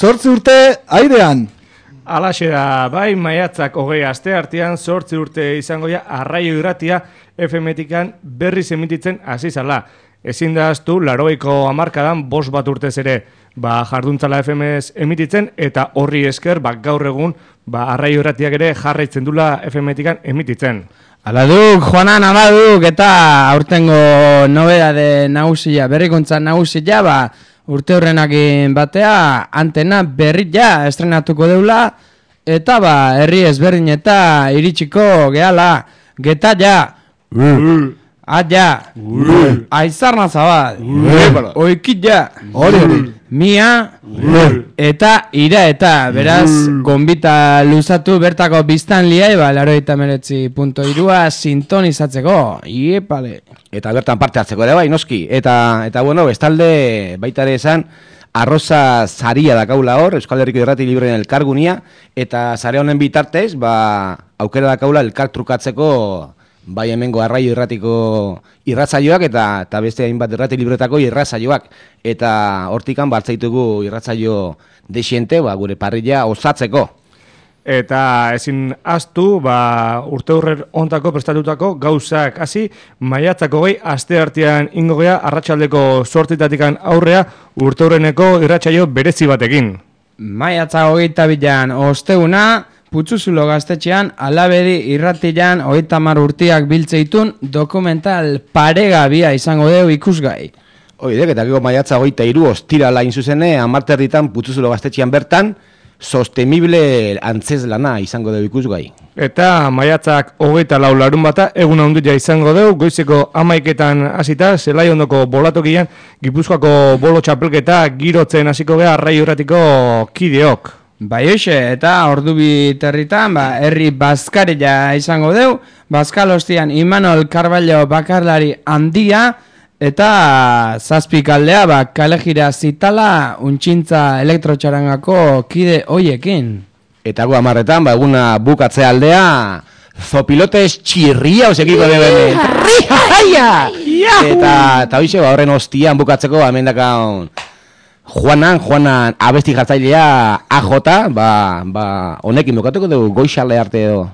Zortzi urte airean. Alaxe da, bai maiatzak hogei aste artean sortzi urte izango ja arraio irratia FMetikan berriz emititzen hasi zala. Ezin da aztu, laroiko amarkadan bos bat urtez ere ba, jarduntzala FMS emititzen eta horri esker ba, gaur egun ba, arraio irratiak ere jarraitzen dula FMetikan emititzen. Ala duk, Juanan, ala duk, eta aurtengo nobeda de nausia, berrikuntza nausia, ba, urte horrenakin batea, antena berri ja estrenatuko deula, eta ba, herri ezberdin eta iritsiko gehala, geta ja, Aia, aizarna zabal, oikit ja, Hori hori. Mia, eta ira eta, beraz, gombita luzatu bertako biztan liai, ba, laro eta meretzi punto irua sintonizatzeko, iepale. Eta bertan parte hartzeko ere bai, noski. Eta, eta bueno, bestalde baita ere esan, arroza zaria dakaula hor, Euskal Herriko Irrati Libreen elkargunia, eta zare honen bitartez, ba, aukera dakaula elkar trukatzeko bai hemengo arraio irratiko irratzaioak eta eta beste hainbat irrati libretako irratzaioak eta hortikan baltzaitugu irratzaio desiente ba, gure parrilla osatzeko. Eta ezin astu, ba, urte hurrer ontako prestatutako gauzak hasi maiatzako gehi aste artean ingo gea arratsaldeko sortitatikan aurrea urte hurreneko irratsaio berezi batekin. Maiatza hogeita bilan osteuna, Putzuzulo gaztetxean, alabedi irratilan hogeita mar urtiak biltzeitun dokumental paregabia izango deu ikusgai. Oidek, eta gero maiatza goita iru ostirala inzuzene, amarterritan putzuzulo gaztetxean bertan, sostenible antzez lana izango dugu ikusgai. Eta maiatzak hogeita lau larun bata, egun handia izango deu, goizeko amaiketan hasita, zelai ondoko bolatokian, gipuzkoako bolo txapelketa girotzen hasiko gea arrai urratiko kideok. Bai hoxe, eta ordu territan, ba, herri bazkaria izango deu, bazkalostian Imanol Carballo bakarlari handia, eta zazpik aldea, ba, kalejira zitala, untxintza elektrotxarangako kide hoiekin. Eta gu amarretan, ba, eguna bukatzea aldea, zopilotes txirria osekiko deben. Eta, eta hoxe, ba, horren ostian bukatzeko, ba, mendakaun, Juanan, Juanan abesti jartzailea AJ, ba, ba, honekin bukatuko dugu goixale arte edo.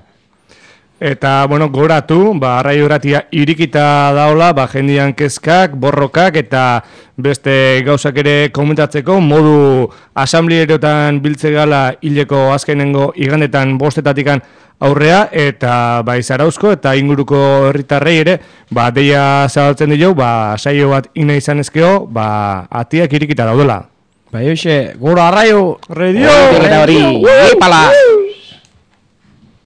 Eta, bueno, goratu, ba, arrai horatia irikita daola, ba, jendian kezkak, borrokak, eta beste gauzak ere komentatzeko, modu asamblierotan biltze gala hileko azkenengo igandetan bostetatikan aurrea, eta ba, izarauzko, eta inguruko herritarrei ere, ba, deia zabaltzen dio, ba, saio bat ina izan ezkeo, ba, atiak irikita daudela. Bai hoxe, gura arraio! Radio! Hori, hori, ipala!